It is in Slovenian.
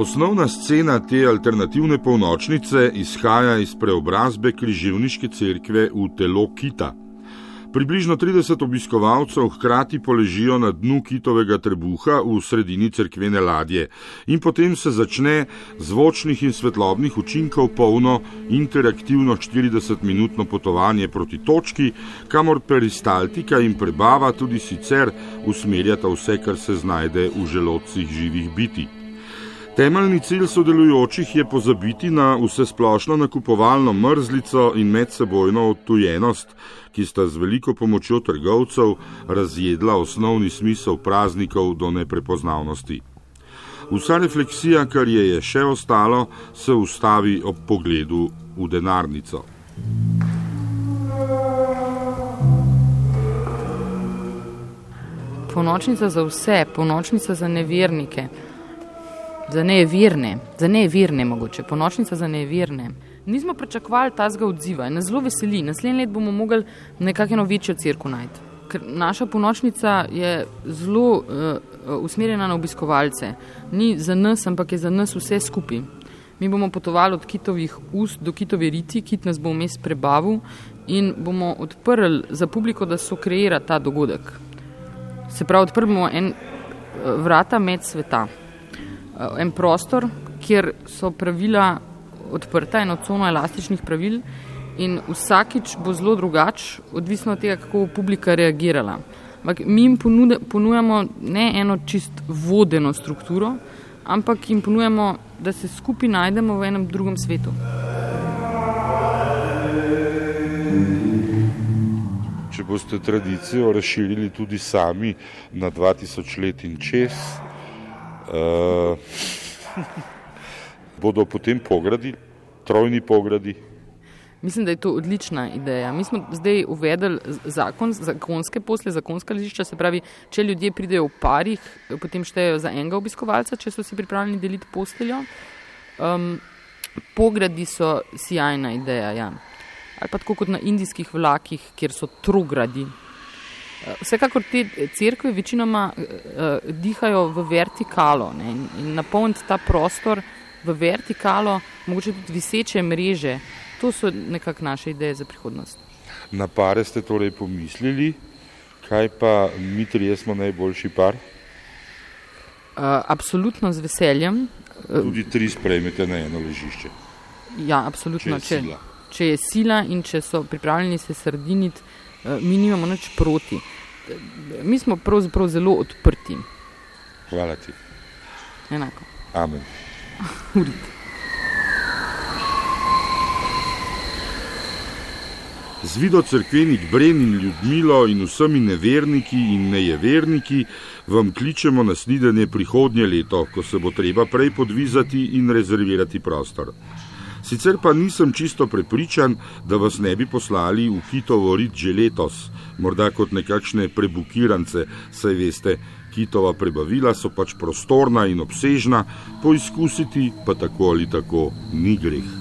Osnovna scena te alternativne polnočnice izhaja iz preobrazbe križevniške cerkve v telo kita. Približno 30 obiskovalcev hkrati poležijo na dnu kitovega trebuha v sredini cerkvene ladje in potem se začne zvočnih in svetlobnih učinkov polno interaktivno 40-minutno potovanje proti točki, kamor peristaltika in prebava tudi sicer usmerjata vse, kar se znajde v želodcih živih biti. Temeljni cilj sodelujočih je pozabiti na vse splošno nakupovalno mrzlico in medsebojno odtujenost, ki sta z veliko pomočjo trgovcev razjedla osnovni smisel praznikov do neprepoznavnosti. Vsa refleksija, kar je, je še ostalo, se ustavi ob pogledu v denarnico. Ponočnica za vse, ponočnica za nevernike, za nevirne, za nevirne mogoče, ponočnica za nevirne nismo pričakovali tazga odziva in nas zelo veseli. Naslednji let bomo mogli nekakšno večjo crkvo najti. Ker naša ponočnica je zelo uh, usmerjena na obiskovalce. Ni za nas, ampak je za nas vse skupaj. Mi bomo potovali od kitovih ust do kitove riti, kit nas bo vmes prebavil in bomo odprli za publiko, da so kreira ta dogodek. Se pravi, odprmo en vrata med sveta, en prostor, kjer so pravila odprta in odsono elastičnih pravil in vsakič bo zelo drugač, odvisno od tega, kako bo publika reagirala. Ampak mi jim ponude, ponujamo ne eno čist vodeno strukturo, ampak jim ponujamo, da se skupaj najdemo v enem drugem svetu. Če boste tradicijo razširili tudi sami na 2000 let in čez, uh, bodo potem pogradi, trojni pogradi. Mislim, da je to odlična ideja. Mi smo zdaj uvedli zakon, zakonske posle, zakonska ležišča, se pravi, če ljudje pridejo v parih, potem štejejo za enega obiskovalca, če so si pripravljeni deliti posteljo. Um, pogradi so sjajna ideja, ja. ali pa tako kot na indijskih vlakih, kjer so trogradi. Vsekakor te cerkve večinoma uh, dihajo v vertikalo ne, in, in napolniti ta prostor v vertikalo, mogoče tudi viseče mreže. To so nekako naše ideje za prihodnost. Na pare ste torej pomislili, kaj pa mi trije smo najboljši par? Uh, absolutno z veseljem. Tudi tri sprejmete na eno ležišče. Ja, absolutno. Če je, če, če je sila in če so pripravljeni se srediniti, uh, mi nimamo nič proti. Mi smo pravzaprav zelo odprti. Hvala ti. Enako. Amen. Z vido crkvenih bren in ljudmilo in vsemi neverniki in nejeverniki vam kličemo na snidanje prihodnje leto, ko se bo treba prej podvizati in rezervirati prostor. Sicer pa nisem čisto prepričan, da vas ne bi poslali v Kitovo rit že letos, morda kot nekakšne prebukirance, saj veste, kitova prebavila so pač prostorna in obsežna, poizkusiti pa tako ali tako ni greh.